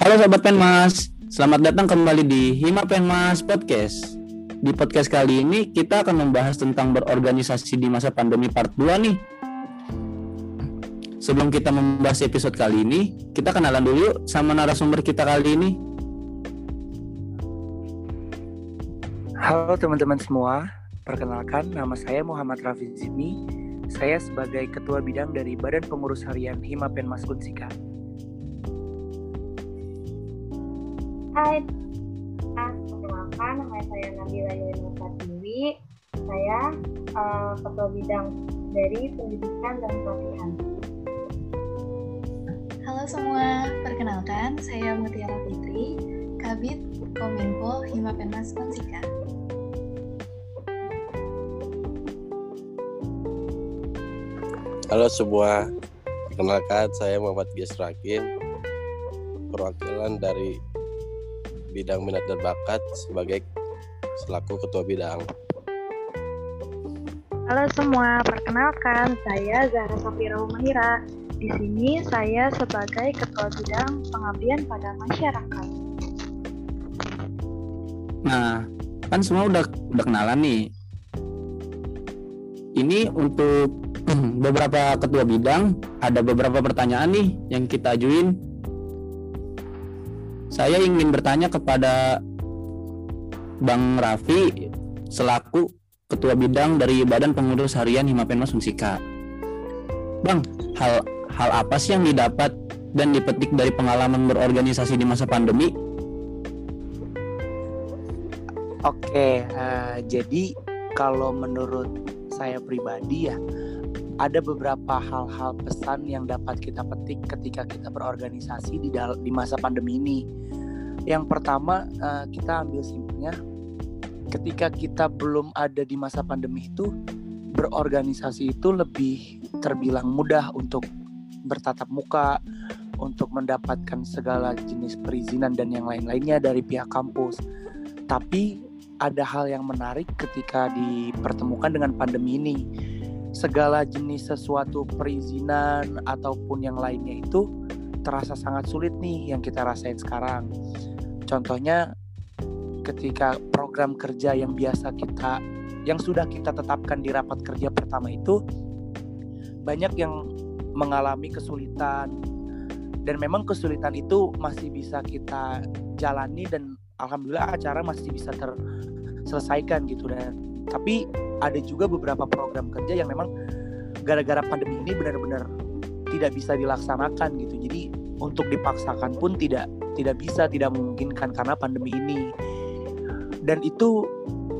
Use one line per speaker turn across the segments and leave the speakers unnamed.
Halo Sobat Penmas, selamat datang kembali di Hima Penmas Podcast. Di podcast kali ini kita akan membahas tentang berorganisasi di masa pandemi part 2 nih. Sebelum kita membahas episode kali ini, kita kenalan dulu sama narasumber kita kali ini.
Halo teman-teman semua, perkenalkan nama saya Muhammad Rafi Zidni. Saya sebagai Ketua Bidang dari Badan Pengurus Harian Hima Penmas Unsika.
Hai, perkenalkan nama saya Nabila Yulina Pratiwi. Saya uh, Ketua Bidang dari Pendidikan dan Pelatihan.
Halo semua, perkenalkan saya Mutiara Fitri, Kabit Kominfo Hima Penmas Unsika.
Halo semua, perkenalkan saya Muhammad Gies Rakin, perwakilan dari bidang minat dan bakat sebagai selaku ketua bidang.
Halo semua, perkenalkan saya Zahra Safira Mahira. Di sini saya sebagai ketua bidang pengabdian pada masyarakat.
Nah, kan semua udah udah kenalan nih. Ini untuk beberapa ketua bidang ada beberapa pertanyaan nih yang kita ajuin saya ingin bertanya kepada Bang Raffi selaku Ketua Bidang dari Badan Pengurus Harian Himapenmas Unsika. Bang, hal hal apa sih yang didapat dan dipetik dari pengalaman berorganisasi di masa pandemi?
Oke, uh, jadi kalau menurut saya pribadi ya, ada beberapa hal-hal pesan yang dapat kita petik ketika kita berorganisasi di di masa pandemi ini. Yang pertama uh, kita ambil simpelnya, ketika kita belum ada di masa pandemi itu, berorganisasi itu lebih terbilang mudah untuk bertatap muka, untuk mendapatkan segala jenis perizinan dan yang lain-lainnya dari pihak kampus. Tapi ada hal yang menarik ketika dipertemukan dengan pandemi ini. Segala jenis sesuatu perizinan ataupun yang lainnya itu terasa sangat sulit nih yang kita rasain sekarang. Contohnya ketika program kerja yang biasa kita yang sudah kita tetapkan di rapat kerja pertama itu banyak yang mengalami kesulitan dan memang kesulitan itu masih bisa kita jalani dan alhamdulillah acara masih bisa terselesaikan gitu dan tapi ada juga beberapa program kerja yang memang gara-gara pandemi ini benar-benar tidak bisa dilaksanakan gitu. Jadi untuk dipaksakan pun tidak tidak bisa tidak memungkinkan karena pandemi ini. Dan itu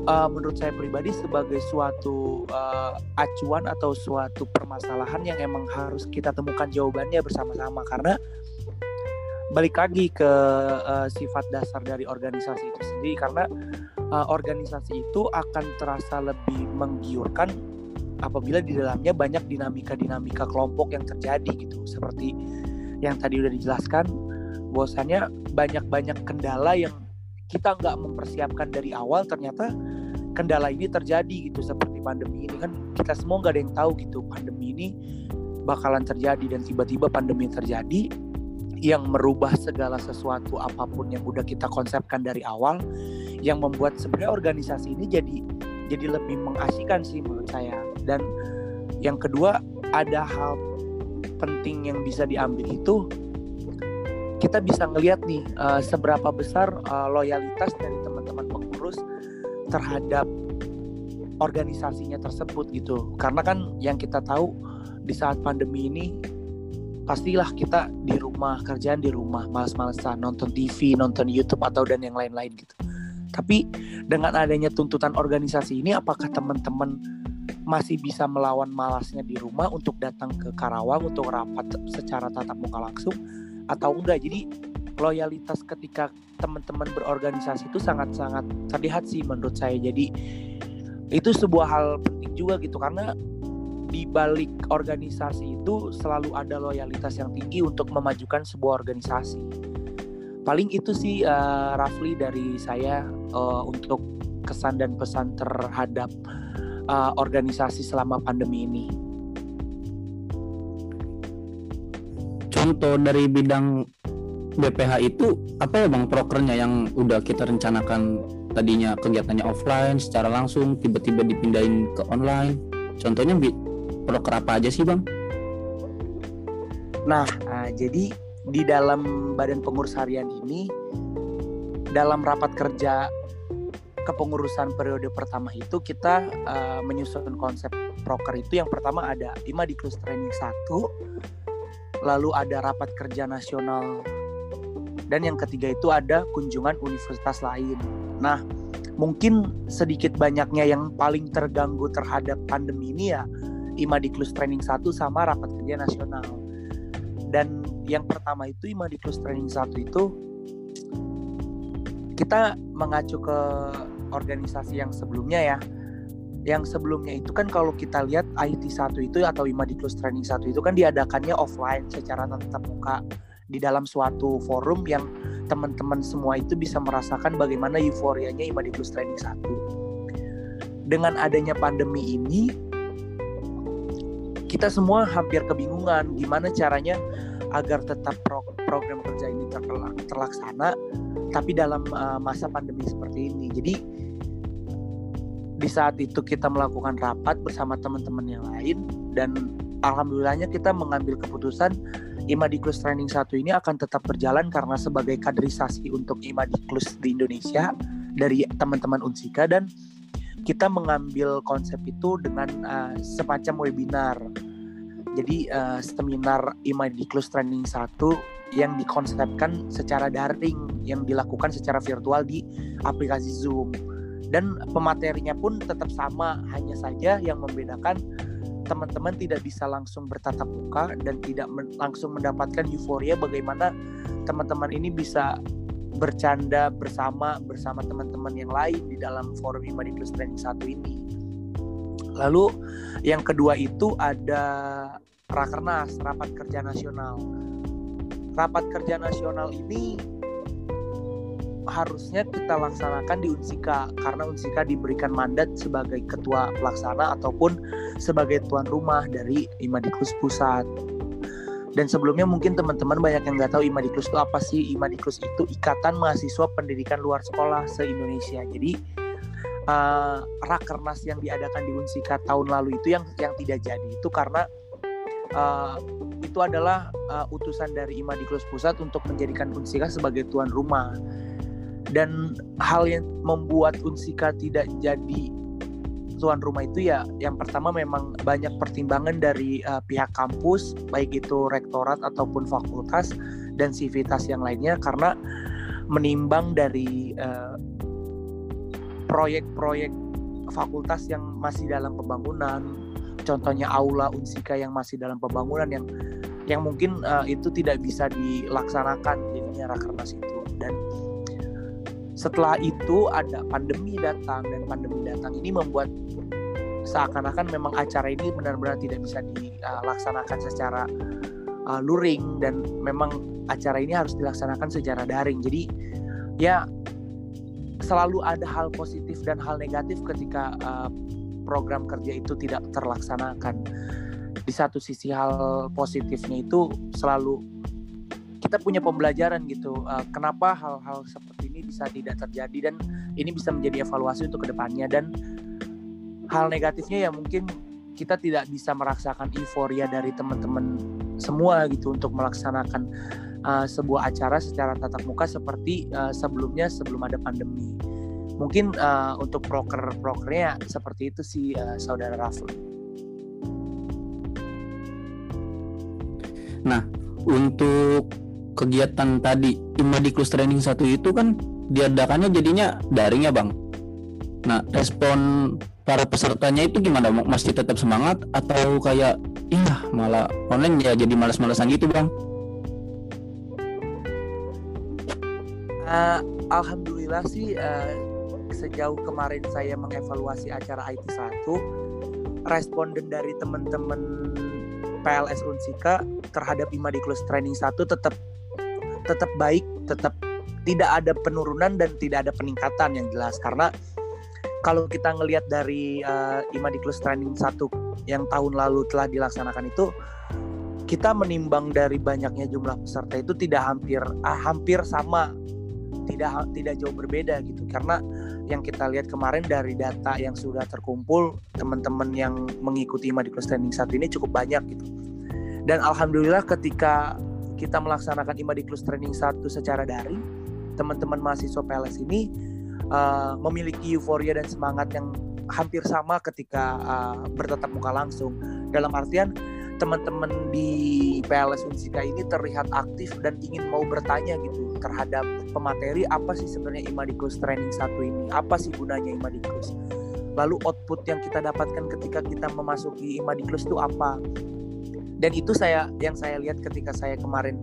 uh, menurut saya pribadi sebagai suatu uh, acuan atau suatu permasalahan yang emang harus kita temukan jawabannya bersama-sama. Karena balik lagi ke uh, sifat dasar dari organisasi itu sendiri. Karena uh, organisasi itu akan terasa lebih menggiurkan apabila di dalamnya banyak dinamika-dinamika kelompok yang terjadi gitu. Seperti yang tadi udah dijelaskan bahwasannya banyak-banyak kendala yang kita nggak mempersiapkan dari awal ternyata kendala ini terjadi gitu. Seperti pandemi ini kan kita semua nggak ada yang tahu gitu pandemi ini bakalan terjadi dan tiba-tiba pandemi terjadi yang merubah segala sesuatu apa pun yang udah kita konsepkan dari awal yang membuat sebenarnya organisasi ini jadi jadi lebih mengasihkan sih menurut saya dan yang kedua ada hal penting yang bisa diambil itu kita bisa ngelihat nih uh, seberapa besar uh, loyalitas dari teman-teman pengurus terhadap organisasinya tersebut gitu. Karena kan yang kita tahu di saat pandemi ini pastilah kita di rumah kerjaan di rumah males-malesan nonton TV, nonton YouTube atau dan yang lain-lain gitu. Tapi dengan adanya tuntutan organisasi ini apakah teman-teman masih bisa melawan malasnya di rumah untuk datang ke Karawang untuk rapat secara tatap muka langsung? Atau enggak? Jadi loyalitas ketika teman-teman berorganisasi itu sangat-sangat terlihat sih menurut saya. Jadi itu sebuah hal penting juga gitu. Karena di balik organisasi itu selalu ada loyalitas yang tinggi untuk memajukan sebuah organisasi. Paling itu sih uh, Rafli dari saya uh, untuk kesan dan pesan terhadap uh, organisasi selama pandemi ini.
contoh dari bidang BPH itu apa ya bang prokernya yang udah kita rencanakan tadinya kegiatannya offline secara langsung tiba-tiba dipindahin ke online contohnya proker apa aja sih bang?
Nah, ah, jadi di dalam Badan Pengurus Harian ini dalam rapat kerja kepengurusan periode pertama itu kita ah, menyusun konsep proker itu yang pertama ada Imadiklus Training 1 lalu ada rapat kerja nasional dan yang ketiga itu ada kunjungan universitas lain. Nah, mungkin sedikit banyaknya yang paling terganggu terhadap pandemi ini ya Imadiklus Training 1 sama rapat kerja nasional. Dan yang pertama itu Imadiklus Training 1 itu kita mengacu ke organisasi yang sebelumnya ya. Yang sebelumnya itu kan kalau kita lihat IT 1 itu atau Imadiklus Training 1 itu kan diadakannya offline secara tatap muka di dalam suatu forum yang teman-teman semua itu bisa merasakan bagaimana euforianya Imadiklus Training 1. Dengan adanya pandemi ini, kita semua hampir kebingungan gimana caranya agar tetap pro program kerja ini terlaksana, tapi dalam uh, masa pandemi seperti ini. Jadi di saat itu kita melakukan rapat bersama teman-teman yang lain dan alhamdulillahnya kita mengambil keputusan Imadiklus Training 1 ini akan tetap berjalan karena sebagai kaderisasi untuk Imadiklus di Indonesia dari teman-teman Unsika dan kita mengambil konsep itu dengan uh, semacam webinar. Jadi uh, seminar Imadiklus Training 1 yang dikonsepkan secara daring yang dilakukan secara virtual di aplikasi Zoom. Dan pematerinya pun tetap sama, hanya saja yang membedakan teman-teman tidak bisa langsung bertatap muka dan tidak men langsung mendapatkan euforia bagaimana teman-teman ini bisa bercanda bersama bersama teman-teman yang lain di dalam forum Imani Plus Training satu ini. Lalu yang kedua itu ada Rakernas, Rapat Kerja Nasional. Rapat Kerja Nasional ini harusnya kita laksanakan di Unsika karena Unsika diberikan mandat sebagai ketua pelaksana ataupun sebagai tuan rumah dari Imadiklus Pusat. Dan sebelumnya mungkin teman-teman banyak yang nggak tahu Imadiklus itu apa sih? Imadiklus itu Ikatan Mahasiswa Pendidikan Luar Sekolah se-Indonesia. Jadi uh, rakernas yang diadakan di Unsika tahun lalu itu yang yang tidak jadi itu karena uh, itu adalah uh, utusan dari Imadiklus Pusat untuk menjadikan Unsika sebagai tuan rumah dan hal yang membuat Unsika tidak jadi tuan rumah itu ya yang pertama memang banyak pertimbangan dari uh, pihak kampus baik itu rektorat ataupun fakultas dan sivitas yang lainnya karena menimbang dari uh, proyek-proyek fakultas yang masih dalam pembangunan contohnya aula Unsika yang masih dalam pembangunan yang yang mungkin uh, itu tidak bisa dilaksanakan jadinya rakernas itu. Dan setelah itu ada pandemi datang dan pandemi datang ini membuat seakan-akan memang acara ini benar-benar tidak bisa dilaksanakan secara uh, luring dan memang acara ini harus dilaksanakan secara daring. Jadi ya selalu ada hal positif dan hal negatif ketika uh, program kerja itu tidak terlaksanakan. Di satu sisi hal positifnya itu selalu kita punya pembelajaran gitu. Uh, kenapa hal-hal seperti ini bisa tidak terjadi dan ini bisa menjadi evaluasi untuk ke depannya dan hal negatifnya ya mungkin kita tidak bisa merasakan euforia dari teman-teman semua gitu untuk melaksanakan uh, sebuah acara secara tatap muka seperti uh, sebelumnya sebelum ada pandemi. Mungkin uh, untuk proker-prokernya seperti itu sih uh, saudara Rafli.
Nah, untuk kegiatan tadi Imadiklus Training satu itu kan diadakannya jadinya daring ya bang. Nah respon para pesertanya itu gimana? Masih tetap semangat atau kayak iya malah online ya jadi malas-malasan gitu bang?
Uh, Alhamdulillah sih uh, sejauh kemarin saya mengevaluasi acara IT 1 responden dari teman-teman PLS Unsika terhadap Imadiklus Training 1 tetap tetap baik, tetap tidak ada penurunan dan tidak ada peningkatan yang jelas. Karena kalau kita ngelihat dari uh, Imadiklus Training 1 yang tahun lalu telah dilaksanakan itu kita menimbang dari banyaknya jumlah peserta itu tidak hampir ah, hampir sama tidak tidak jauh berbeda gitu. Karena yang kita lihat kemarin dari data yang sudah terkumpul teman-teman yang mengikuti Imadiklus Training satu ini cukup banyak gitu. Dan alhamdulillah ketika kita melaksanakan Imadiklus Training satu secara daring. Teman-teman mahasiswa PLS ini uh, memiliki euforia dan semangat yang hampir sama ketika uh, bertatap muka langsung. Dalam artian teman-teman di PLS Unsika ini terlihat aktif dan ingin mau bertanya gitu terhadap pemateri apa sih sebenarnya Imadikus Training satu ini? Apa sih gunanya Imadikus lalu output yang kita dapatkan ketika kita memasuki Imadikus itu apa dan itu saya yang saya lihat ketika saya kemarin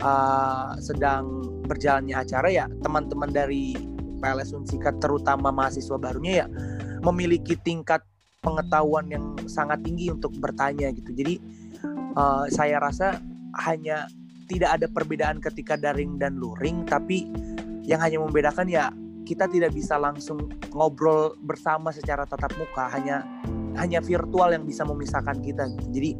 uh, sedang berjalannya acara ya teman-teman dari PLS Unsika terutama mahasiswa barunya ya memiliki tingkat pengetahuan yang sangat tinggi untuk bertanya gitu. Jadi uh, saya rasa hanya tidak ada perbedaan ketika daring dan luring, tapi yang hanya membedakan ya kita tidak bisa langsung ngobrol bersama secara tatap muka, hanya hanya virtual yang bisa memisahkan kita. Gitu. Jadi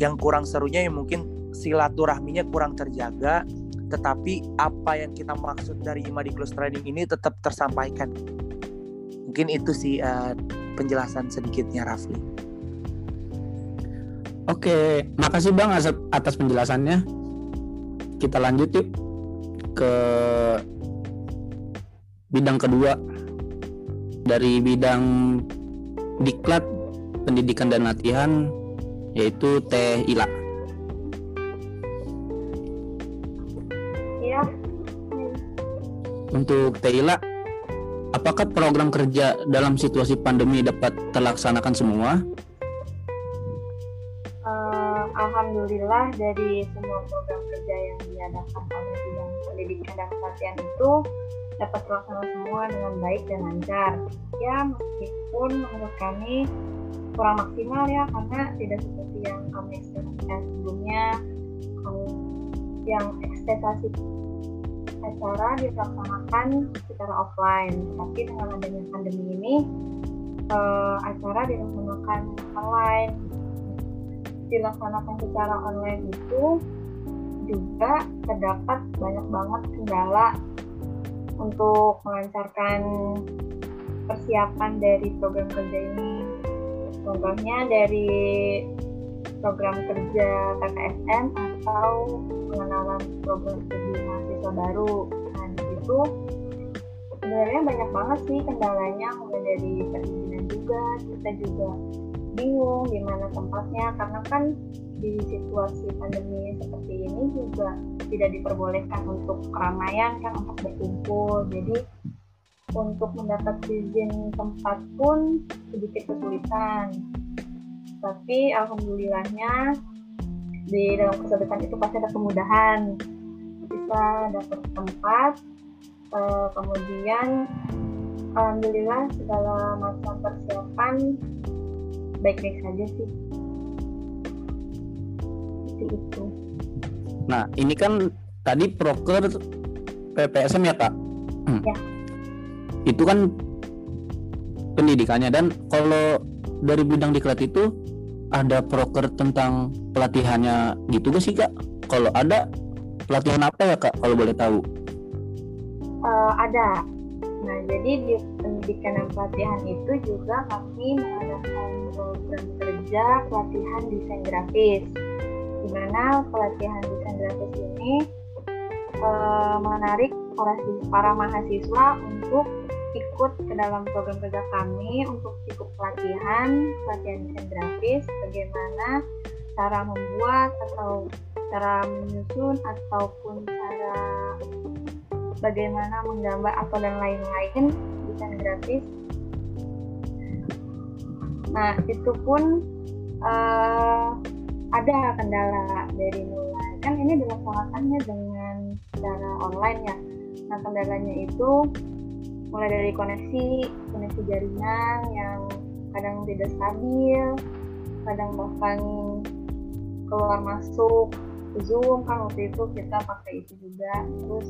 yang kurang serunya ya mungkin silaturahminya kurang terjaga, tetapi apa yang kita maksud dari Imadi Close Trading ini tetap tersampaikan. Mungkin itu sih uh, penjelasan sedikitnya Rafli.
Oke, makasih Bang atas penjelasannya. Kita lanjut yuk ke bidang kedua dari bidang diklat pendidikan dan latihan yaitu Teh Ila.
Iya.
Untuk Teh Ila, Apakah program kerja dalam situasi pandemi dapat terlaksanakan semua?
Uh, Alhamdulillah dari semua program kerja yang diadakan oleh bidang pendidikan dan pelatihan itu dapat terlaksana semua dengan baik dan lancar. Ya meskipun menurut kami kurang maksimal ya karena tidak seperti yang kami ekspektasikan sebelumnya yang ekspektasi acara dilaksanakan secara offline, tapi dengan adanya pandemi ini uh, acara dilaksanakan online. Dilaksanakan secara online itu juga terdapat banyak banget kendala untuk melancarkan persiapan dari program kerja ini. Contohnya dari program kerja PPSN atau pengenalan program studi mahasiswa baru. Nah di sebenarnya banyak banget sih kendalanya mulai dari perizinan juga kita juga bingung di mana tempatnya karena kan di situasi pandemi seperti ini juga tidak diperbolehkan untuk keramaian kan untuk berkumpul jadi untuk mendapat izin tempat pun sedikit kesulitan. Tapi alhamdulillahnya di dalam kesulitan itu pasti ada kemudahan. Bisa dapat tempat uh, kemudian alhamdulillah segala macam persiapan baik-baik saja sih. Seperti itu.
Nah ini kan tadi proker PPSM ya kak?
Ya.
Itu kan pendidikannya dan kalau dari bidang diklat itu ada proker tentang pelatihannya gitu gak sih kak? Kalau ada pelatihan apa ya kak? Kalau boleh tahu?
Uh, ada. Nah jadi di pendidikan dan pelatihan itu juga kami mengadakan program kerja pelatihan desain grafis. Di mana pelatihan desain grafis ini uh, menarik para mahasiswa untuk ikut ke dalam program kerja kami untuk ikut pelatihan pelatihan desain grafis bagaimana cara membuat atau cara menyusun ataupun cara bagaimana menggambar atau dan lain-lain desain grafis. Nah itu pun uh, ada kendala dari mulai. Kan ini dilaksanakannya dengan cara online ya nah kendalanya itu mulai dari koneksi koneksi jaringan yang kadang tidak stabil kadang bahkan keluar masuk zoom. Kan waktu itu kita pakai itu juga. Terus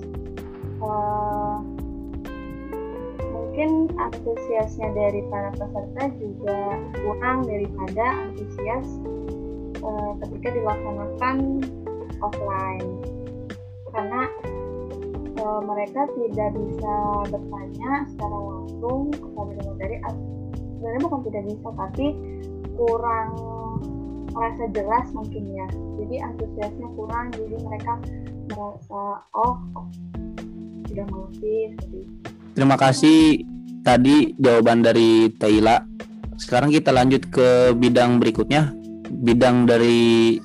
uh, mungkin antusiasnya dari para peserta juga kurang daripada antusias uh, ketika dilaksanakan offline. Karena uh, mereka tidak bisa bertanya secara langsung kepada materi. Sebenarnya bukan tidak bisa tapi kurang merasa jelas mungkin ya. Jadi antusiasnya kurang jadi mereka merasa oh, oh sudah mengerti
terima kasih tadi jawaban dari Taila sekarang kita lanjut ke bidang berikutnya. Bidang dari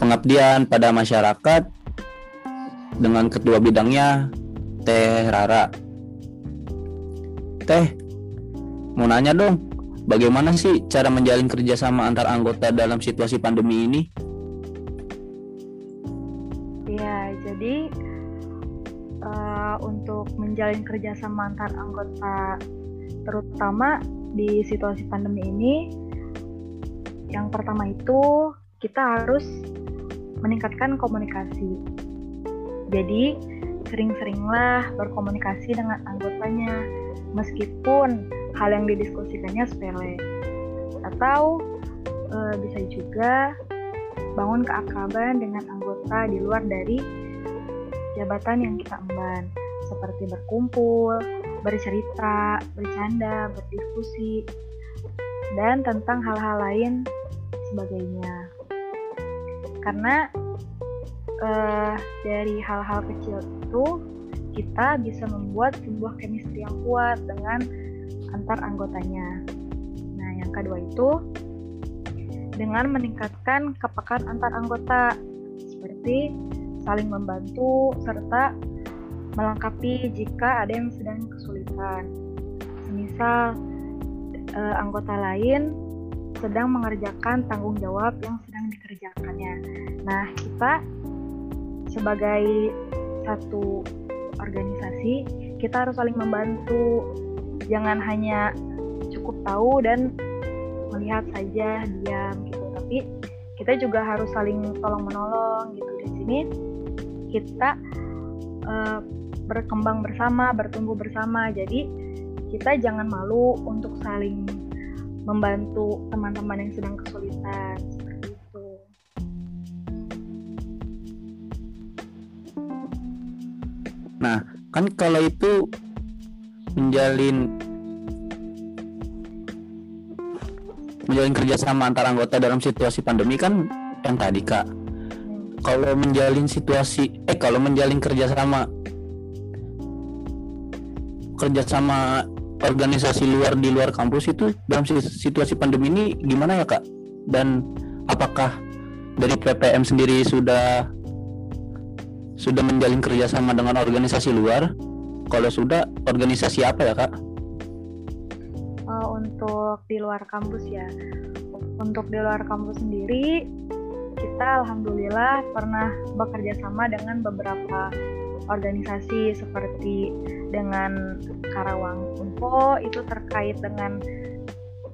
pengabdian pada masyarakat dengan ketua bidangnya Teh Rara Teh mau nanya dong bagaimana sih cara menjalin kerjasama antar anggota dalam situasi pandemi ini?
Ya, jadi uh, untuk menjalin kerjasama antar anggota, terutama di situasi pandemi ini, yang pertama itu kita harus meningkatkan komunikasi. Jadi, sering-seringlah berkomunikasi dengan anggotanya, meskipun hal yang didiskusikannya sepele atau e, bisa juga bangun keakraban dengan anggota di luar dari jabatan yang kita emban seperti berkumpul, bercerita, bercanda, berdiskusi, dan tentang hal-hal lain sebagainya. Karena uh, dari hal-hal kecil itu kita bisa membuat sebuah chemistry yang kuat dengan antar anggotanya. Nah, yang kedua itu dengan meningkatkan kepekaan antar anggota seperti saling membantu serta melengkapi jika ada yang sedang kesulitan. Semisal eh, anggota lain sedang mengerjakan tanggung jawab yang sedang dikerjakannya. Nah, kita sebagai satu organisasi, kita harus saling membantu. Jangan hanya cukup tahu dan melihat saja diam gitu. Tapi kita juga harus saling tolong menolong gitu. Di sini kita uh, berkembang bersama bertumbuh bersama. Jadi kita jangan malu untuk saling membantu teman-teman yang sedang kesulitan
Nah, kan kalau itu menjalin menjalin kerjasama antar anggota dalam situasi pandemi kan yang tadi kak. Kalau menjalin situasi eh kalau menjalin kerjasama kerjasama organisasi luar di luar kampus itu dalam situasi pandemi ini gimana ya kak? Dan apakah dari PPM sendiri sudah sudah menjalin kerjasama dengan organisasi luar kalau sudah, organisasi apa ya kak?
Uh, untuk di luar kampus ya. Untuk di luar kampus sendiri, kita alhamdulillah pernah bekerja sama dengan beberapa organisasi seperti dengan Karawang Info itu terkait dengan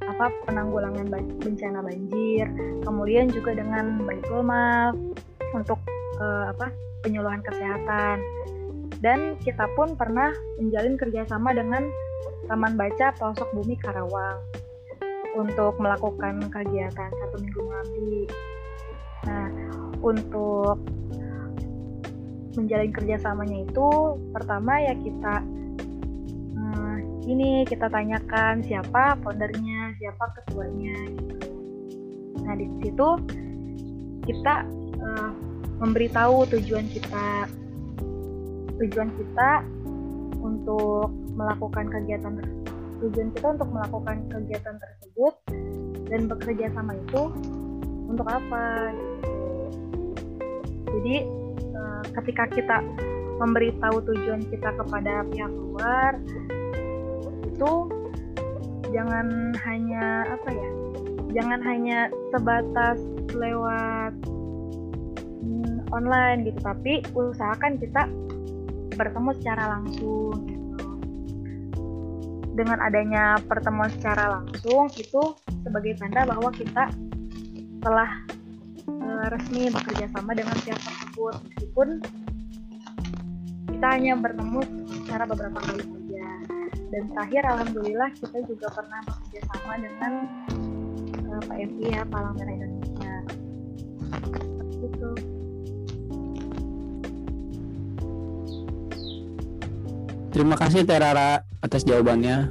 apa penanggulangan bencana banjir, kemudian juga dengan Baitul Mal untuk uh, apa penyuluhan kesehatan dan kita pun pernah menjalin kerjasama dengan Taman Baca Pelosok Bumi Karawang untuk melakukan kegiatan satu minggu mengabdi. Nah, untuk menjalin kerjasamanya itu pertama ya kita hmm, ini kita tanyakan siapa foundernya, siapa ketuanya gitu. Nah di situ kita uh, memberitahu tujuan kita tujuan kita untuk melakukan kegiatan tujuan kita untuk melakukan kegiatan tersebut dan bekerja sama itu untuk apa gitu. Jadi uh, ketika kita memberitahu tujuan kita kepada pihak luar itu jangan hanya apa ya jangan hanya sebatas lewat online gitu tapi usahakan kita bertemu secara langsung gitu. Dengan adanya pertemuan secara langsung itu sebagai tanda bahwa kita telah e, resmi bekerja sama dengan pihak tersebut meskipun kita hanya bertemu secara beberapa kali saja. Dan terakhir alhamdulillah kita juga pernah bekerja sama dengan e, PMI ya Palang Merah Indonesia. gitu
Terima kasih Terara atas jawabannya.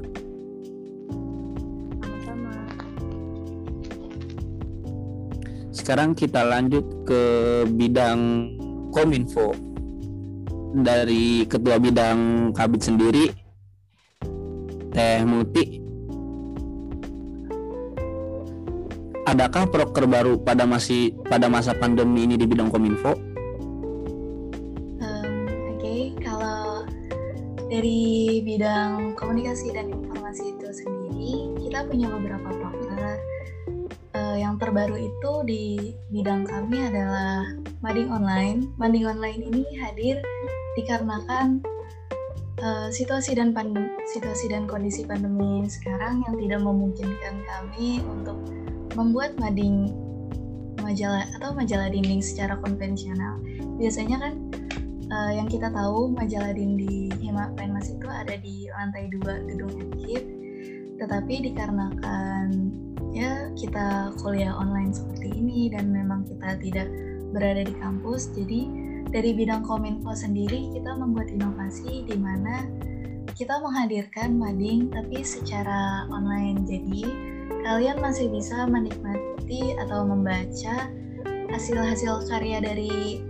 Sekarang kita lanjut ke bidang Kominfo. Dari ketua bidang Kabit sendiri Teh Muti. Adakah proker baru pada masih pada masa pandemi ini di bidang Kominfo?
Dari bidang komunikasi dan informasi itu sendiri, kita punya beberapa proker. Eh, yang terbaru itu di bidang kami adalah mading online. Mading online ini hadir dikarenakan eh, situasi dan pandem, situasi dan kondisi pandemi sekarang yang tidak memungkinkan kami untuk membuat mading majalah atau majalah dinding secara konvensional. Biasanya kan eh, yang kita tahu majalah dinding Hima Penmas itu ada di lantai 2 gedung FKIP tetapi dikarenakan ya kita kuliah online seperti ini dan memang kita tidak berada di kampus jadi dari bidang kominfo sendiri kita membuat inovasi di mana kita menghadirkan mading tapi secara online. Jadi kalian masih bisa menikmati atau membaca hasil-hasil karya dari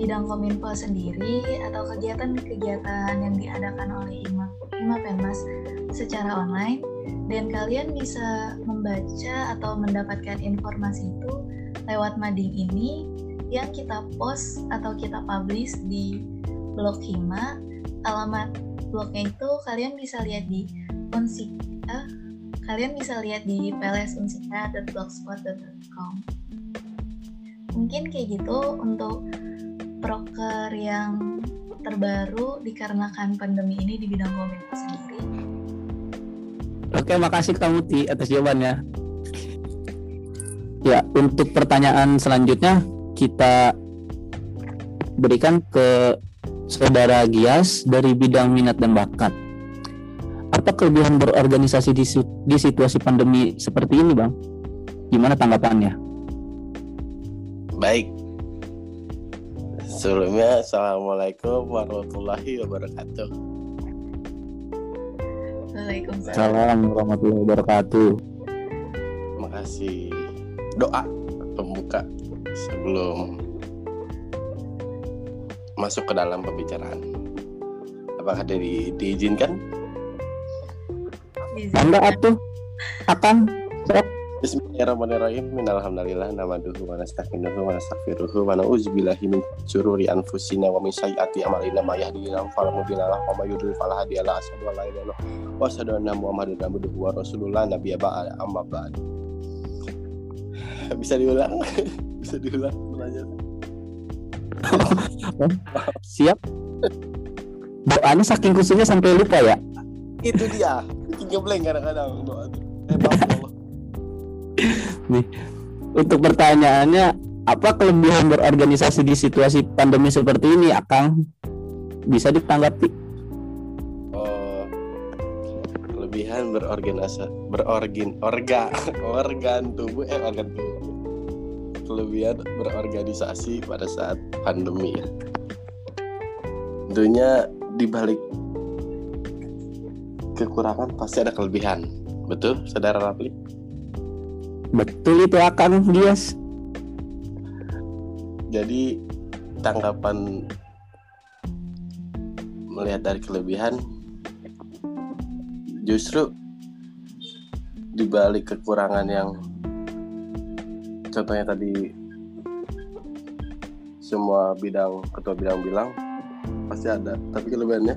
bidang kominfo sendiri atau kegiatan-kegiatan yang diadakan oleh Hima, Hima Penmas secara online. Dan kalian bisa membaca atau mendapatkan informasi itu lewat mading ini yang kita post atau kita publish di blog Hima. Alamat blognya itu kalian bisa lihat di unsika kalian bisa lihat di plsunsika.blogspot.com mungkin kayak gitu untuk proker yang terbaru dikarenakan pandemi ini di bidang kominfo sendiri
Oke, makasih Kak Muti atas jawabannya. Ya, untuk pertanyaan selanjutnya kita berikan ke Saudara Gias dari bidang minat dan bakat. Apa kelebihan berorganisasi di, di situasi pandemi seperti ini, Bang? Gimana tanggapannya?
Baik. Sebelumnya, Assalamualaikum warahmatullahi wabarakatuh.
Waalaikumsalam
Salam warahmatullahi wabarakatuh.
Makasih. Doa pembuka sebelum masuk ke dalam pembicaraan. Apakah di, diizinkan?
Anda atuh akan
Bismillahirrahmanirrahim. Innalhamdalillah namaduhu wa nasta'inuhu wa nastaghfiruhu wa na'udzubillahi min syururi anfusina wa min sayyiati a'malina may yahdihillahu fala mudilla lahu wa may yudlil fala hadiya lahu asyhadu an la ilaha illallah wa asyhadu anna muhammadan abduhu wa rasulullah nabiyya ba'da amma ba'd. Bisa diulang? Bisa diulang pertanyaan?
siap. Doanya saking khususnya sampai lupa ya.
Itu dia. Bikin kadang-kadang doa. Eh, Allah.
Untuk pertanyaannya, apa kelebihan berorganisasi di situasi pandemi seperti ini, Akang? Bisa ditanggapi?
Oh, kelebihan berorganisasi berorgin orga organ tubuh eh organ tubuh kelebihan berorganisasi pada saat pandemi ya tentunya dibalik kekurangan pasti ada kelebihan betul saudara Rafli
Betul itu Akang, Gias.
jadi tanggapan melihat dari kelebihan justru dibalik kekurangan yang contohnya tadi semua bidang ketua bidang bilang pasti ada tapi kelebihannya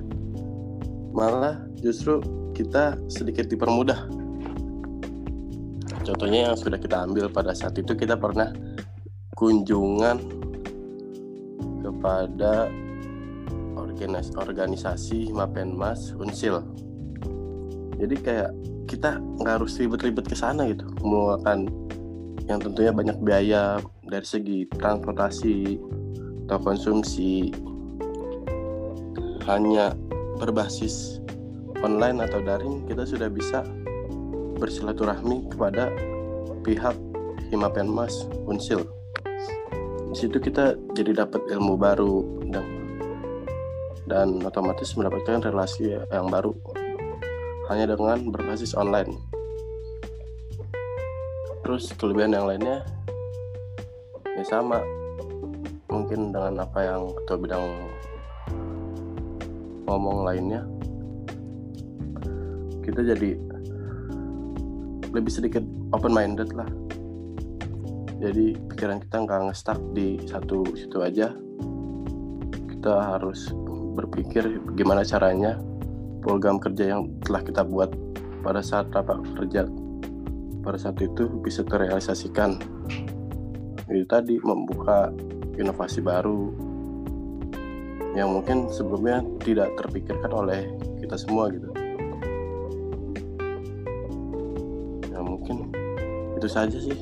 malah justru kita sedikit dipermudah contohnya yang sudah kita ambil pada saat itu kita pernah kunjungan kepada organis organisasi Mapenmas Unsil. Jadi kayak kita nggak harus ribet-ribet ke sana gitu, mengeluarkan yang tentunya banyak biaya dari segi transportasi atau konsumsi. Hanya berbasis online atau daring kita sudah bisa bersilaturahmi kepada pihak Himapenmas Unsil. Di situ kita jadi dapat ilmu baru dan dan otomatis mendapatkan relasi yang baru hanya dengan berbasis online. Terus kelebihan yang lainnya ya sama mungkin dengan apa yang ketua bidang ngomong lainnya kita jadi lebih sedikit open minded lah. Jadi pikiran kita nggak ngestak di satu situ aja. Kita harus berpikir gimana caranya program kerja yang telah kita buat pada saat rapat kerja pada saat itu bisa terrealisasikan. Itu tadi membuka inovasi baru yang mungkin sebelumnya tidak terpikirkan oleh kita semua gitu itu saja sih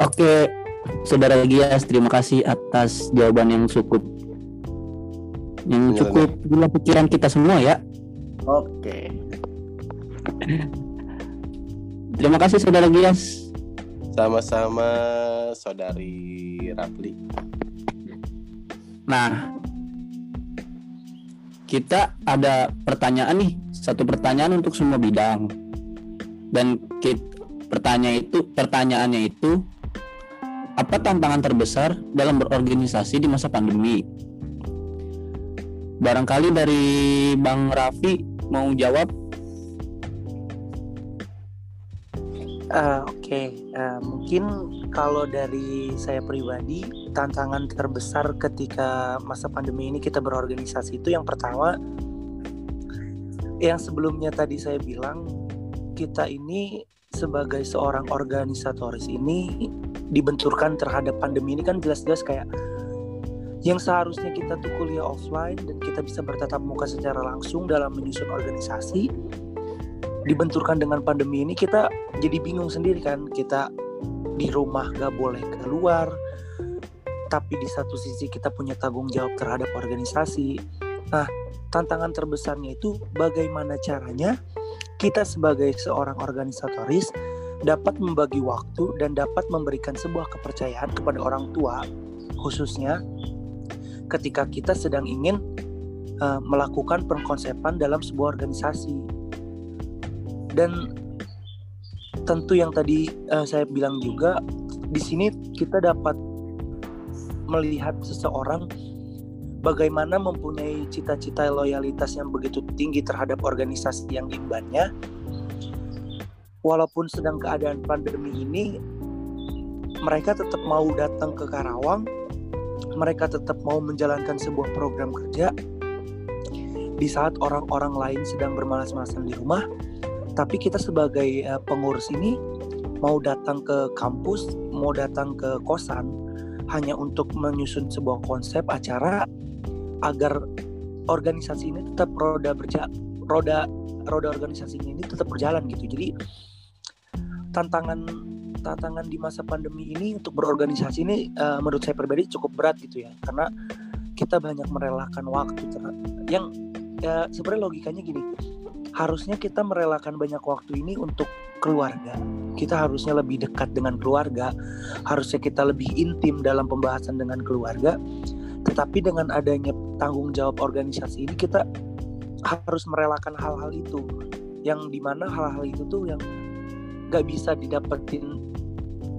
Oke, saudara Gias, terima kasih atas jawaban yang cukup yang
Iya,
cukup gila pikiran kita semua ya.
oke
Terima kasih saudara Gias.
sama-sama saudari Rapli
Nah, kita ada pertanyaan nih, satu pertanyaan untuk semua bidang. Dan kita, pertanyaan itu pertanyaannya itu apa tantangan terbesar dalam berorganisasi di masa pandemi? Barangkali dari Bang Raffi mau jawab?
Eh, Oke, eh, mungkin kalau dari saya pribadi tantangan terbesar ketika masa pandemi ini kita berorganisasi itu yang pertama, yang sebelumnya tadi saya bilang kita ini sebagai seorang organisatoris ini dibenturkan terhadap pandemi ini kan jelas-jelas kayak yang seharusnya kita tuh kuliah offline dan kita bisa bertatap muka secara langsung dalam menyusun organisasi dibenturkan dengan pandemi ini kita jadi bingung sendiri kan. Kita di rumah gak boleh keluar tapi di satu sisi kita punya tanggung jawab terhadap organisasi. Nah tantangan terbesarnya itu bagaimana caranya kita sebagai seorang organisatoris dapat membagi waktu dan dapat memberikan sebuah kepercayaan kepada orang tua khususnya ketika kita sedang ingin uh, melakukan pengkonsepan dalam sebuah organisasi. Dan tentu yang tadi uh, saya bilang juga di sini kita dapat melihat seseorang bagaimana mempunyai cita-cita loyalitas yang begitu tinggi terhadap organisasi yang diembannya walaupun sedang keadaan pandemi ini mereka tetap mau datang ke Karawang. Mereka tetap mau menjalankan sebuah program kerja. Di saat orang-orang lain sedang bermalas-malasan di rumah tapi kita sebagai uh, pengurus ini mau datang ke kampus, mau datang ke kosan hanya untuk menyusun sebuah konsep acara agar organisasi ini tetap roda berja roda roda organisasinya ini tetap berjalan gitu. Jadi tantangan tantangan di masa pandemi ini untuk berorganisasi ini uh, menurut saya pribadi cukup berat gitu ya karena kita banyak merelakan waktu yang ya sebenarnya logikanya gini harusnya kita merelakan banyak waktu ini untuk keluarga. Kita harusnya lebih dekat dengan keluarga, harusnya kita lebih intim dalam pembahasan dengan keluarga. Tetapi dengan adanya tanggung jawab organisasi ini kita harus merelakan hal-hal itu, yang di mana hal-hal itu tuh yang gak bisa didapetin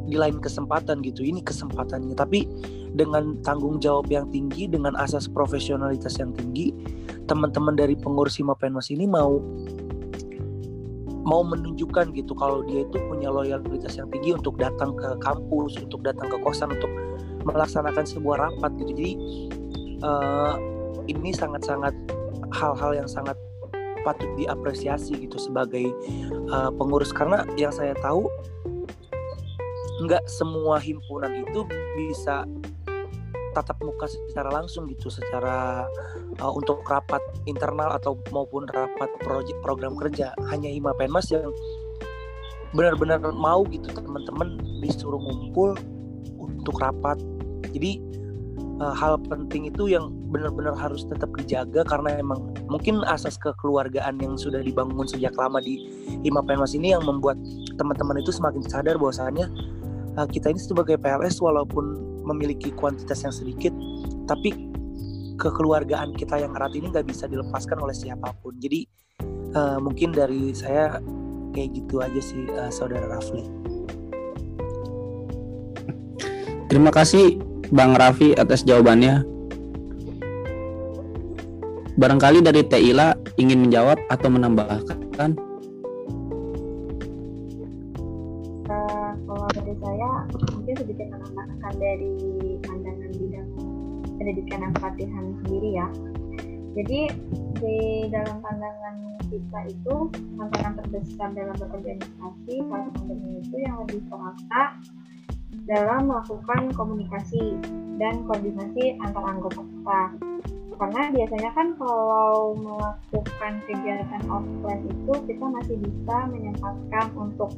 di lain kesempatan gitu. Ini kesempatannya, tapi dengan tanggung jawab yang tinggi, dengan asas profesionalitas yang tinggi, teman-teman dari pengurus Hima Penmas ini mau mau menunjukkan gitu kalau dia itu punya loyalitas yang tinggi untuk datang ke kampus, untuk datang ke kosan, untuk melaksanakan sebuah rapat gitu. Jadi uh, ini sangat-sangat hal-hal yang sangat patut diapresiasi gitu sebagai uh, pengurus karena yang saya tahu nggak semua himpunan itu bisa tatap muka secara langsung gitu secara uh, untuk rapat internal atau maupun rapat proyek program kerja. Hanya Hima Penmas yang benar-benar mau gitu teman-teman disuruh ngumpul untuk rapat. Jadi uh, hal penting itu yang benar-benar harus tetap dijaga karena emang mungkin asas kekeluargaan yang sudah dibangun sejak lama di Hima Penmas ini yang membuat teman-teman itu semakin sadar bahwasannya uh, kita ini sebagai PLS walaupun memiliki kuantitas yang sedikit tapi kekeluargaan kita yang erat ini nggak bisa dilepaskan oleh siapa pun jadi uh, mungkin dari saya kayak gitu aja sih uh, saudara Rafli
Terima kasih Bang Raffi atas jawabannya. Barangkali dari Teila ingin menjawab atau menambahkan?
Pendidikan dan pelatihan sendiri ya. Jadi di dalam pandangan kita itu tantangan terbesar dalam berorganisasi saat pandemi itu yang lebih terasa dalam melakukan komunikasi dan koordinasi antar anggota kita. Karena biasanya kan kalau melakukan kegiatan offline itu kita masih bisa menyempatkan untuk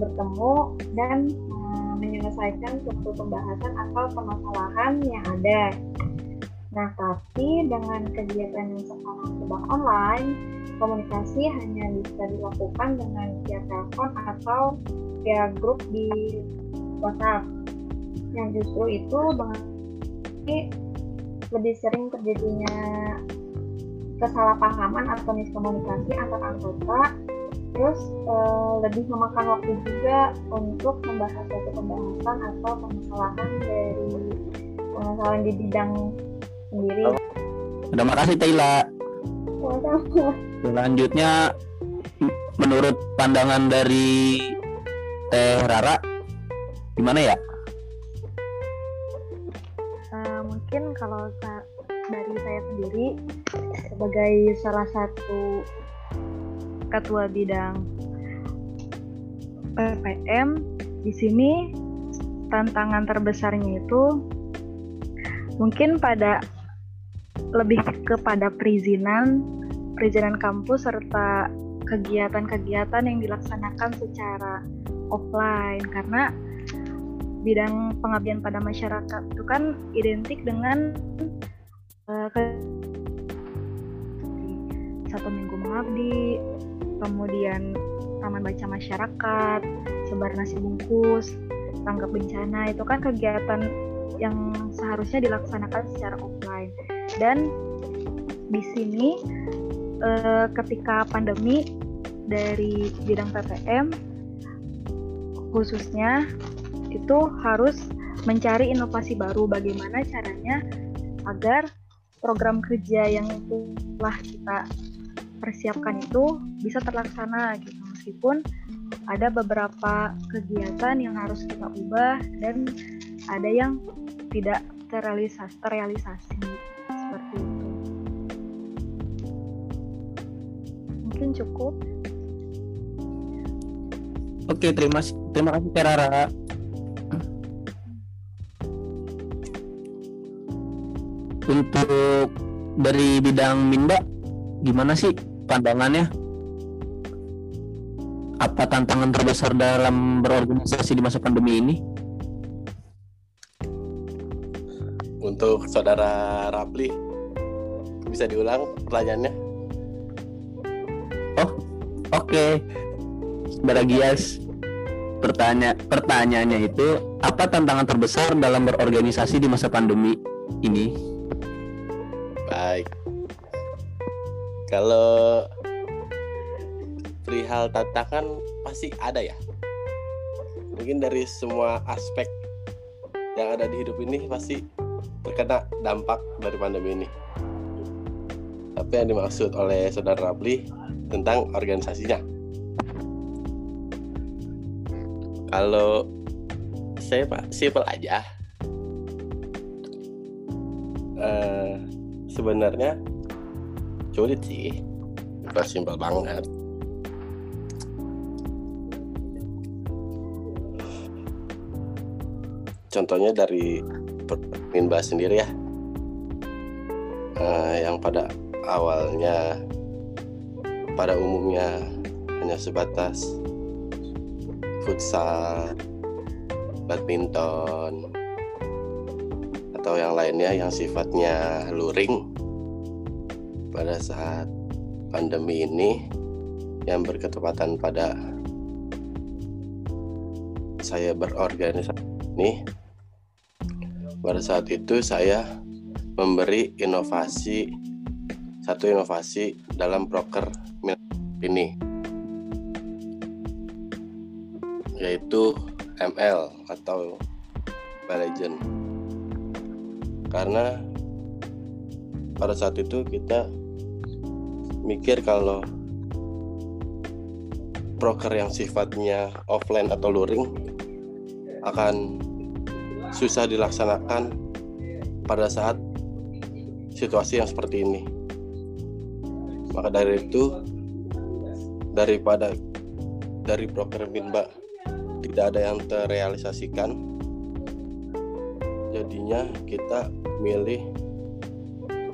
bertemu dan menyelesaikan suatu pembahasan atau permasalahan yang ada. Nah, tapi dengan kegiatan yang sekarang serba online, komunikasi hanya bisa dilakukan dengan via telepon atau via grup di WhatsApp yang justru itu dengan lebih sering terjadinya kesalahpahaman atau miskomunikasi antar anggota terus e, lebih memakan waktu juga untuk membahas suatu pembahasan atau permasalahan dari permasalahan di bidang sendiri.
Terima kasih Taila. Selanjutnya menurut pandangan dari Teh Rara gimana ya?
Uh, mungkin kalau dari saya sendiri sebagai salah satu ketua bidang PPM di sini tantangan terbesarnya itu mungkin pada lebih kepada perizinan perizinan kampus serta kegiatan-kegiatan yang dilaksanakan secara offline. Karena bidang pengabdian pada masyarakat itu kan identik dengan uh, satu minggu mengabdi, kemudian taman baca masyarakat, sebar nasi bungkus, tanggap bencana itu kan kegiatan yang seharusnya dilaksanakan secara offline. Dan di sini uh, ketika pandemi dari bidang PPM khususnya itu harus mencari inovasi baru bagaimana caranya agar program kerja yang telah kita persiapkan itu bisa terlaksana gitu. Meskipun ada beberapa kegiatan yang harus kita ubah dan ada yang tidak terrealisasi, terrealisasi seperti itu. Mungkin cukup.
Oke terima terima kasih Terara. Untuk dari bidang Minda gimana sih pandangannya apa tantangan terbesar dalam berorganisasi di masa pandemi ini
untuk saudara Rapli bisa diulang pertanyaannya
oh oke okay. saudara Gias pertanya pertanyaannya itu apa tantangan terbesar dalam berorganisasi di masa pandemi ini
Baik. Kalau perihal tantangan pasti ada ya. Mungkin dari semua aspek yang ada di hidup ini pasti terkena dampak dari pandemi ini. Tapi yang dimaksud oleh saudara Rapli tentang organisasinya. Kalau saya pak simpel aja. Uh, sebenarnya sulit sih bukan simpel banget. Contohnya dari Minba sendiri ya. Uh, yang pada awalnya pada umumnya hanya sebatas futsal badminton atau yang lainnya yang sifatnya luring pada saat pandemi ini yang berketepatan pada 1 saya berorganisasi ini pada saat itu saya memberi inovasi satu inovasi dalam broker ini yaitu ML atau Legend karena pada saat itu kita mikir kalau broker yang sifatnya offline atau luring akan susah dilaksanakan pada saat situasi yang seperti ini. Maka dari itu daripada dari broker Minba tidak ada yang terrealisasikan jadinya kita milih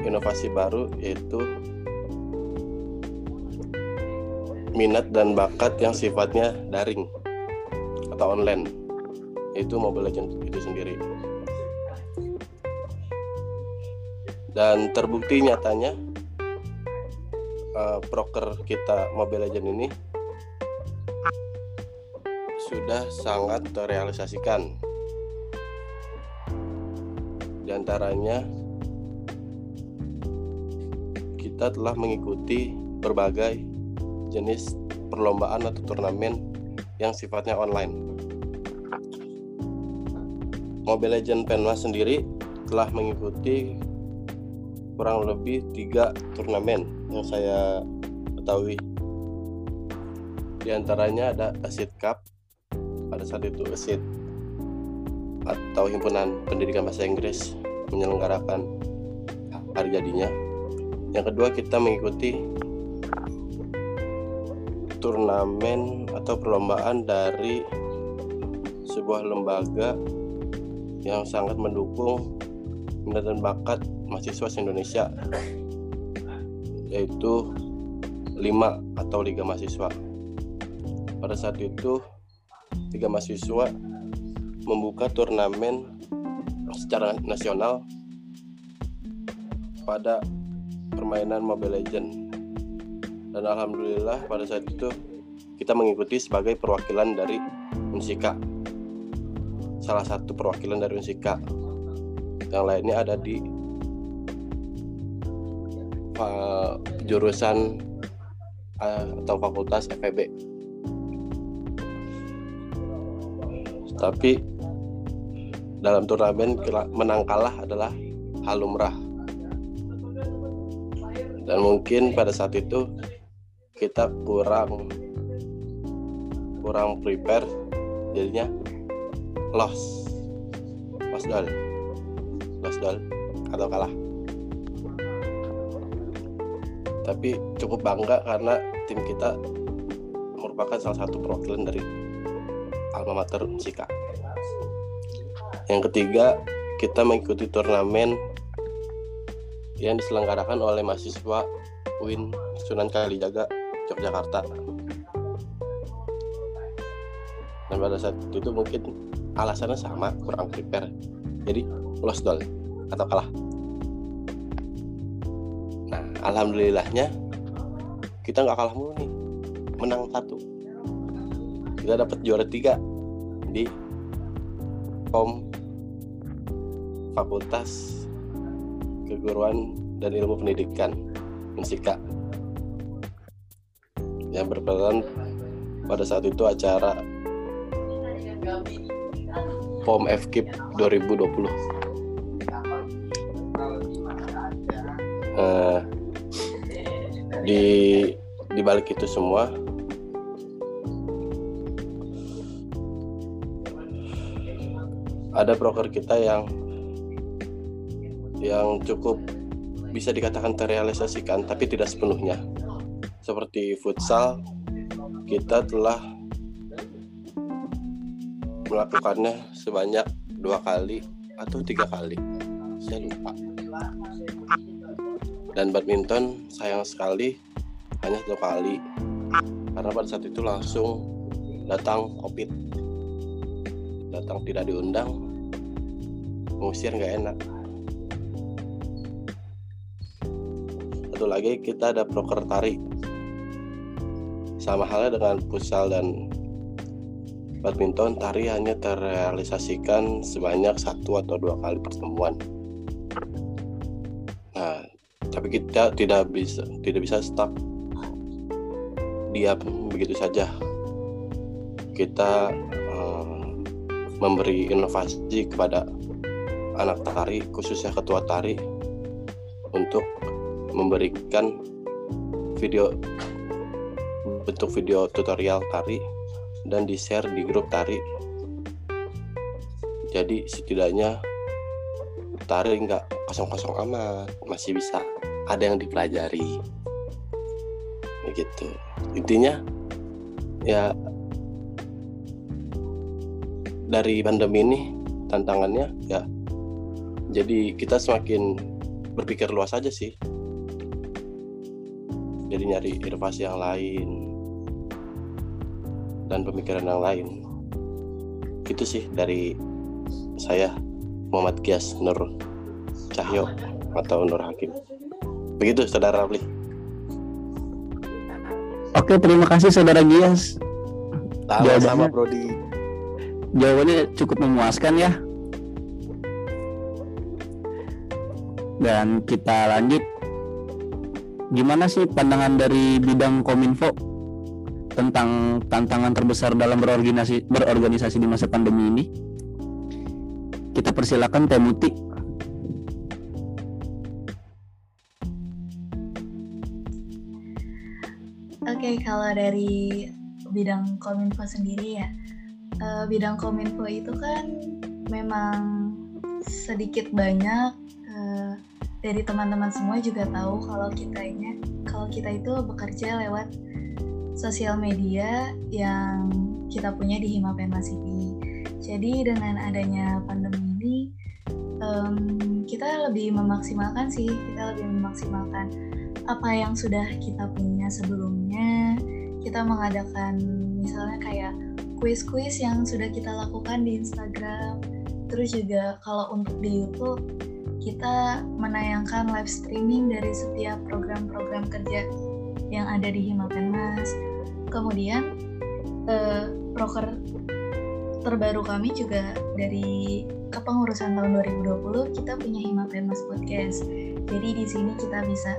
inovasi baru yaitu minat dan bakat yang sifatnya daring atau online. Yaitu Mobile Legends itu sendiri. Dan terbukti nyatanya uh, broker kita Mobile Legends ini sudah sangat terrealisasikan. Di antaranya kita telah mengikuti berbagai jenis perlombaan atau turnamen yang sifatnya online. Mobile Legend Penma sendiri telah mengikuti kurang lebih tiga turnamen yang saya ketahui. Di antaranya ada Asid Cup pada saat itu Asid atau Himpunan Pendidikan Bahasa Inggris menyelenggarakan hari jadinya. Yang kedua kita mengikuti turnamen atau perlombaan dari sebuah lembaga yang sangat mendukung minat dan bakat mahasiswa Indonesia yaitu lima atau Liga Mahasiswa. Pada saat itu Liga Mahasiswa membuka turnamen secara nasional pada permainan Mobile Legends dan alhamdulillah pada saat itu kita mengikuti sebagai perwakilan dari Unsika. Salah satu perwakilan dari Unsika. Yang lainnya ada di uh, jurusan uh, atau fakultas FEB tapi dalam turnamen menang kalah adalah hal lumrah dan mungkin pada saat itu kita kurang kurang prepare jadinya loss. Loss dal. Loss dal. Atau kalah. Tapi cukup bangga karena tim kita merupakan salah satu perwakilan dari alma mater Sika. Yang ketiga kita mengikuti turnamen yang diselenggarakan oleh mahasiswa UIN Sunan Kalijaga Yogyakarta. Dan pada saat itu mungkin alasannya sama kurang prepare. Jadi lost doll atau kalah. Nah alhamdulillahnya kita nggak kalah mulu nih. Menang satu. Kita dapat juara tiga di kom fakultas keguruan dan ilmu pendidikan Unsika yang berperan pada saat itu acara POM FKIP 2020 uh, di di balik itu semua ada broker kita yang yang cukup bisa dikatakan terrealisasikan tapi tidak sepenuhnya seperti futsal kita telah melakukannya sebanyak dua kali atau tiga kali. Saya lupa. Dan badminton sayang sekali hanya satu kali. Karena pada saat itu langsung datang covid datang tidak diundang mengusir nggak enak. Satu lagi kita ada proker tari sama halnya dengan futsal dan badminton tari hanya terrealisasikan sebanyak satu atau dua kali pertemuan. Nah, tapi kita tidak bisa tidak bisa stuck diam begitu saja. Kita uh, memberi inovasi kepada anak tari, khususnya ketua tari, untuk memberikan video bentuk video tutorial tari dan di share di grup tari. Jadi setidaknya tari nggak kosong-kosong amat masih bisa ada yang dipelajari. Begitu. Intinya ya dari pandemi ini tantangannya ya jadi kita semakin berpikir luas aja sih. Jadi nyari inovasi yang lain dan pemikiran yang lain itu sih dari saya Muhammad Gias Nur Cahyo atau Nur Hakim begitu saudara Rafli
Oke, terima kasih saudara Gias.
sama-sama Prodi
Jawabannya cukup memuaskan ya. Dan kita lanjut. Gimana sih pandangan dari bidang Kominfo tentang tantangan terbesar dalam berorganisasi berorganisasi di masa pandemi ini? Kita persilakan Teh Muti.
Oke, kalau dari bidang kominfo sendiri ya, eh, bidang kominfo itu kan memang sedikit banyak eh, dari teman-teman semua juga tahu kalau kita ini, kalau kita itu bekerja lewat sosial media yang kita punya di Himapenmas ini. Jadi dengan adanya pandemi ini, em, kita lebih memaksimalkan sih, kita lebih memaksimalkan apa yang sudah kita punya sebelumnya. Kita mengadakan misalnya kayak kuis-kuis yang sudah kita lakukan di Instagram. Terus juga kalau untuk di YouTube kita menayangkan live streaming dari setiap program-program kerja yang ada di Himapenmas kemudian eh, proker terbaru kami juga dari kepengurusan tahun 2020 kita punya Himapenmas Podcast jadi di sini kita bisa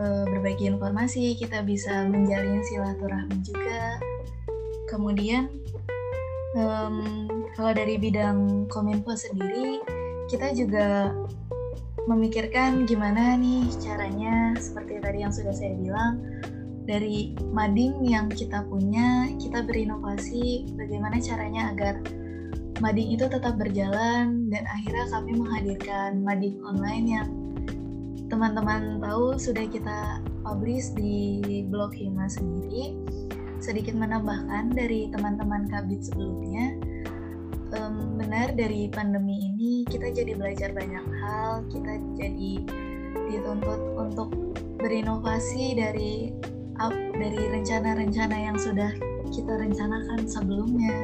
eh, berbagi informasi, kita bisa menjalin silaturahmi juga. Kemudian em, kalau dari bidang kominfo sendiri, kita juga memikirkan gimana nih caranya seperti tadi yang sudah saya bilang dari mading yang kita punya, kita berinovasi bagaimana caranya agar mading itu tetap berjalan dan akhirnya kami menghadirkan mading online yang teman-teman tahu sudah kita publish di blog Hima sendiri. Sedikit menambahkan dari teman-teman kabit sebelumnya em, benar dari pandemi ini kita jadi belajar banyak hal kita jadi dituntut untuk berinovasi dari ap- dari rencana-rencana yang sudah kita rencanakan sebelumnya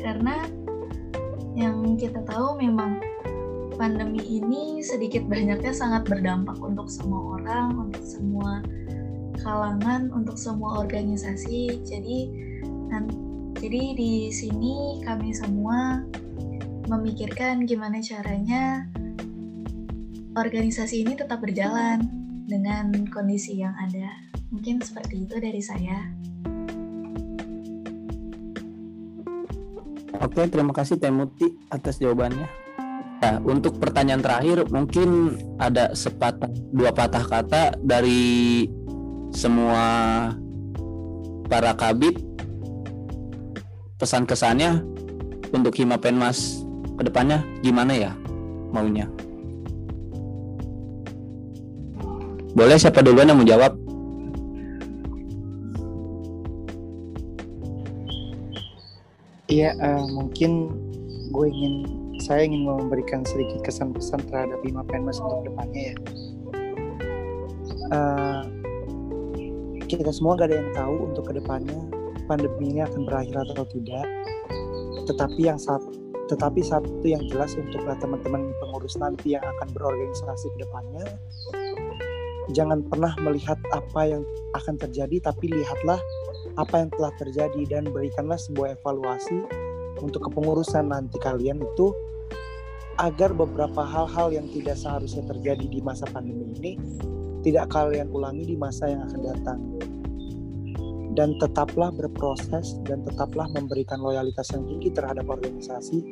karena yang kita tahu memang pandemi ini sedikit banyaknya sangat berdampak untuk semua orang, untuk semua kalangan, untuk semua organisasi. Jadi nan- jadi di sini kami semua memikirkan gimana caranya organisasi ini tetap berjalan dengan kondisi yang ada. Mungkin seperti itu dari saya.
Oke, terima kasih Teh Muti atas jawabannya. Nah, untuk pertanyaan terakhir mungkin ada sepatah dua patah kata dari semua para kabit pesan kesannya untuk Hima Penmas ke depannya gimana ya maunya? Boleh siapa duluan yang mau jawab?
Iya, eh, mungkin gue ingin saya ingin memberikan sedikit kesan pesan terhadap Bima Penmas untuk depannya ya. Eh, kita semua gak ada yang tahu untuk ke depannya pandemi ini akan berakhir atau tidak. Tetapi yang satu, tetapi satu yang jelas untuk teman-teman pengurus nanti yang akan berorganisasi ke depannya, jangan pernah melihat apa yang akan terjadi, tapi lihatlah apa yang telah terjadi dan berikanlah sebuah evaluasi untuk kepengurusan nanti kalian itu agar beberapa hal-hal yang tidak seharusnya terjadi di masa pandemi ini tidak kalian ulangi di masa yang akan datang. Dan tetaplah berproses dan tetaplah memberikan loyalitas yang tinggi terhadap organisasi.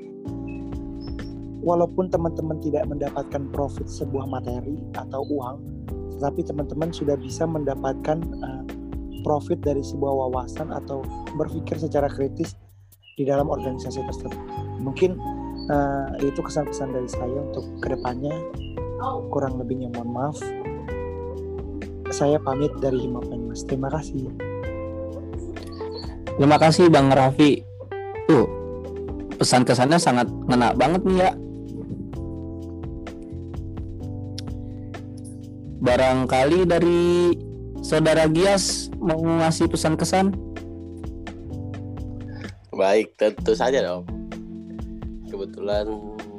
Walaupun teman-teman tidak mendapatkan profit sebuah materi atau uang tetapi teman-teman sudah bisa mendapatkan uh, profit dari sebuah wawasan atau berpikir secara kritis di dalam organisasi tersebut. Mungkin uh, itu kesan-pesan dari saya untuk ke depannya. Kurang lebihnya mohon maaf. Saya pamit dari Himapen Mas terima kasih.
Terima kasih Bang Raffi. Tuh, pesan kesannya sangat ngena banget nih ya. Barangkali dari Saudara Gias mau ngasih pesan kesan?
Baik, tentu saja dong. Kebetulan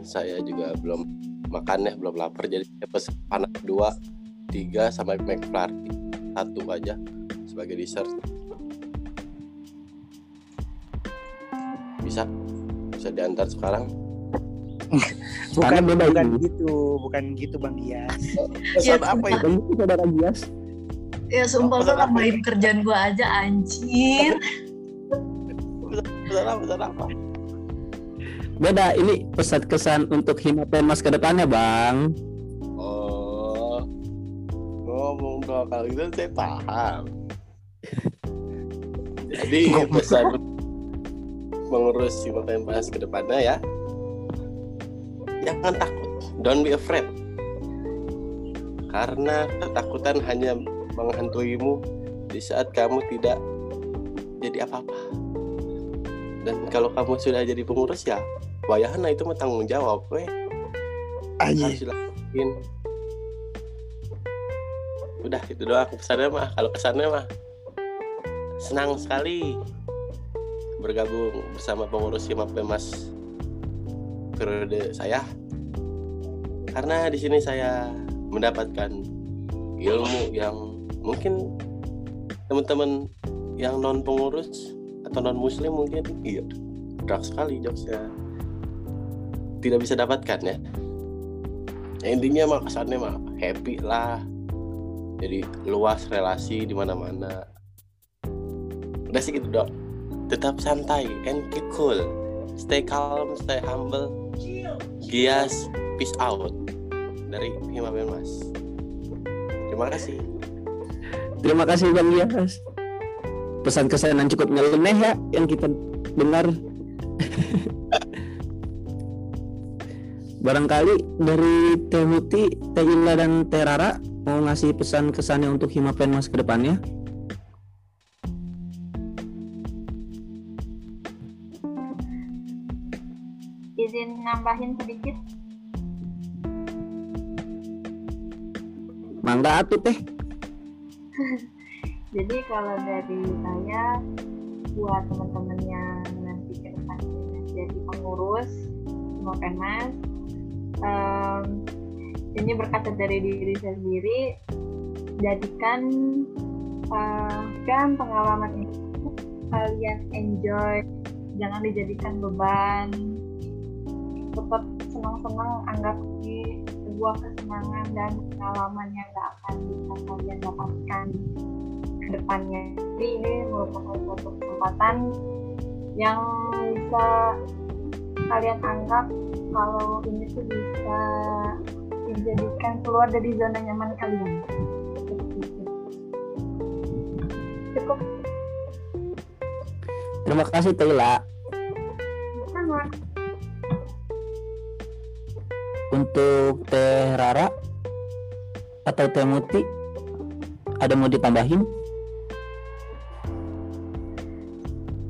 saya juga belum makan ya, belum lapar. Jadi saya pesan anak dua, tiga sama McFlurry satu aja sebagai dessert. Bisa, bisa diantar sekarang.
bukan bukan
ini.
gitu bukan gitu Bang Gias
Pesan
Ya,
apa itu?
Bang Saudara Gias.
Ya sumpah
apa?
nambahin kerjaan gua aja anjir.
Pesan apa? Pesan apa?
Beda, ini pesan kesan untuk Himapen Mas ke depannya, Bang.
Oh, ngomong dong kalau gitu saya paham. Jadi pesan mengurus si Pas ke depannya ya, jangan takut, don't be afraid. Karena ketakutan hanya menghantuimu di saat kamu tidak jadi apa-apa. Dan kalau kamu sudah jadi pengurus ya, wayahana itu tanggung jawab, weh harus dilakuin. Udah itu doang. Pesannya mah kalau kesannya mah senang sekali bergabung bersama pengurus Himap Mas periode saya. Karena di sini saya mendapatkan ilmu yang mungkin teman-teman yang non pengurus atau non muslim mungkin iya berat sekali jokesnya. Tidak bisa dapatkan ya. Ya, intinya mah kesannya mah happy lah. Jadi luas relasi di mana-mana. Udah sih gitu dok. Tetap santai and keep cool. Stay calm stay humble. Gias peace out. Dari Himaben Mas terima kasih
Terima kasih Bang Gias. Pesan kesan yang cukup nyeleneh ya yang kita dengar. Barangkali dari Teh Muti, Teh Illa dan Teh Rara mau ngasih pesan kesannya untuk Himapen Mas ke depannya.
Izin nambahin sedikit.
Mangga atuh Teh.
Jadi kalau dari saya buat teman-teman yang nanti ke depannya jadi pengurus mau Penmas em, ini berkaca dari diri saya sendiri jadikan eh, kan pengalaman ini kalian enjoy jangan dijadikan beban. Tetap senang-senang anggap ini sebuah kesenangan dan pengalaman yang gak akan bisa kalian dapatkan ke depannya. Jadi ini merupakan suatu kesempatan yang bisa kalian anggap kalau ini tuh bisa dijadikan keluar dari zona nyaman kalian. Cukup
Terima kasih Teh Untuk Teh Rara atau Teh Muti ada mau ditambahin?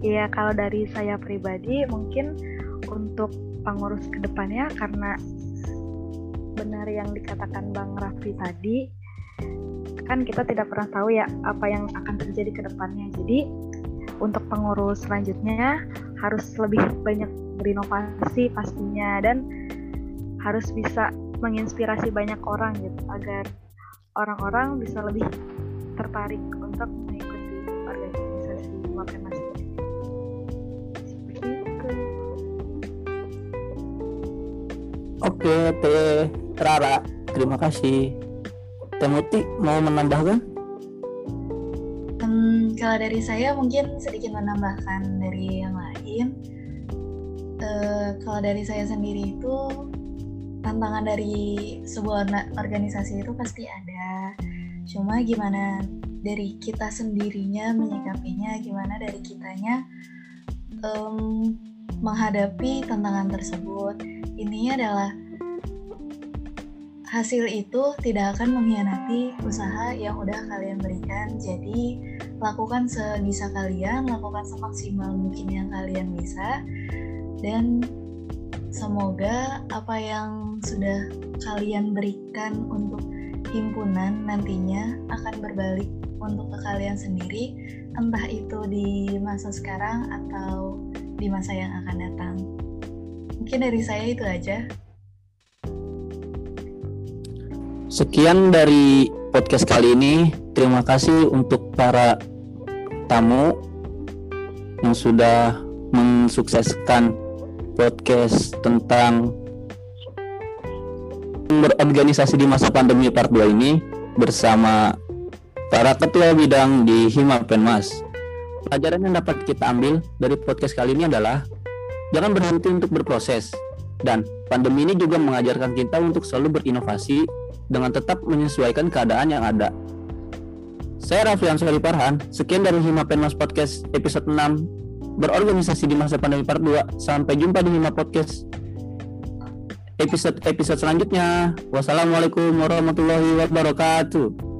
Iya, kalau dari saya pribadi mungkin untuk pengurus ke depannya karena benar yang dikatakan Bang Raffi tadi, kan kita tidak pernah tahu ya apa yang akan terjadi ke depannya. Jadi untuk pengurus selanjutnya harus lebih banyak berinovasi pastinya dan harus bisa menginspirasi banyak orang gitu agar orang-orang bisa lebih tertarik untuk mengikuti organisasi Himapenmas seperti itu
Oke, Teh Rara, terima kasih. Teh Muti mau menambahkan?
Hmm, kalau dari saya mungkin sedikit menambahkan dari yang lain. Eh, kalau dari saya sendiri itu tantangan dari sebuah organisasi itu pasti ada. Cuma gimana dari kita sendirinya menyikapinya, gimana dari kitanya em, menghadapi tantangan tersebut. Intinya adalah hasil itu tidak akan mengkhianati usaha yang udah kalian berikan. Jadi lakukan sebisa kalian, lakukan semaksimal mungkin yang kalian bisa, dan semoga apa yang sudah kalian berikan untuk himpunan nantinya akan berbalik untuk ke kalian sendiri, entah itu di masa sekarang atau di masa yang akan datang. Mungkin dari saya itu aja.
Sekian dari podcast kali ini. Terima kasih untuk para tamu yang sudah mensukseskan podcast tentang berorganisasi di masa pandemi part 2 ini bersama para ketua bidang di Himapenmas. Pelajaran yang dapat kita ambil dari podcast kali ini adalah jangan berhenti untuk berproses dan pandemi ini juga mengajarkan kita untuk selalu berinovasi dengan tetap menyesuaikan keadaan yang ada. Saya Raffi Ansari Parhan, sekian dari Himapenmas Podcast episode 6 berorganisasi di masa pandemi part 2. Sampai jumpa di Hima Podcast episode episode selanjutnya. Wassalamualaikum warahmatullahi wabarakatuh.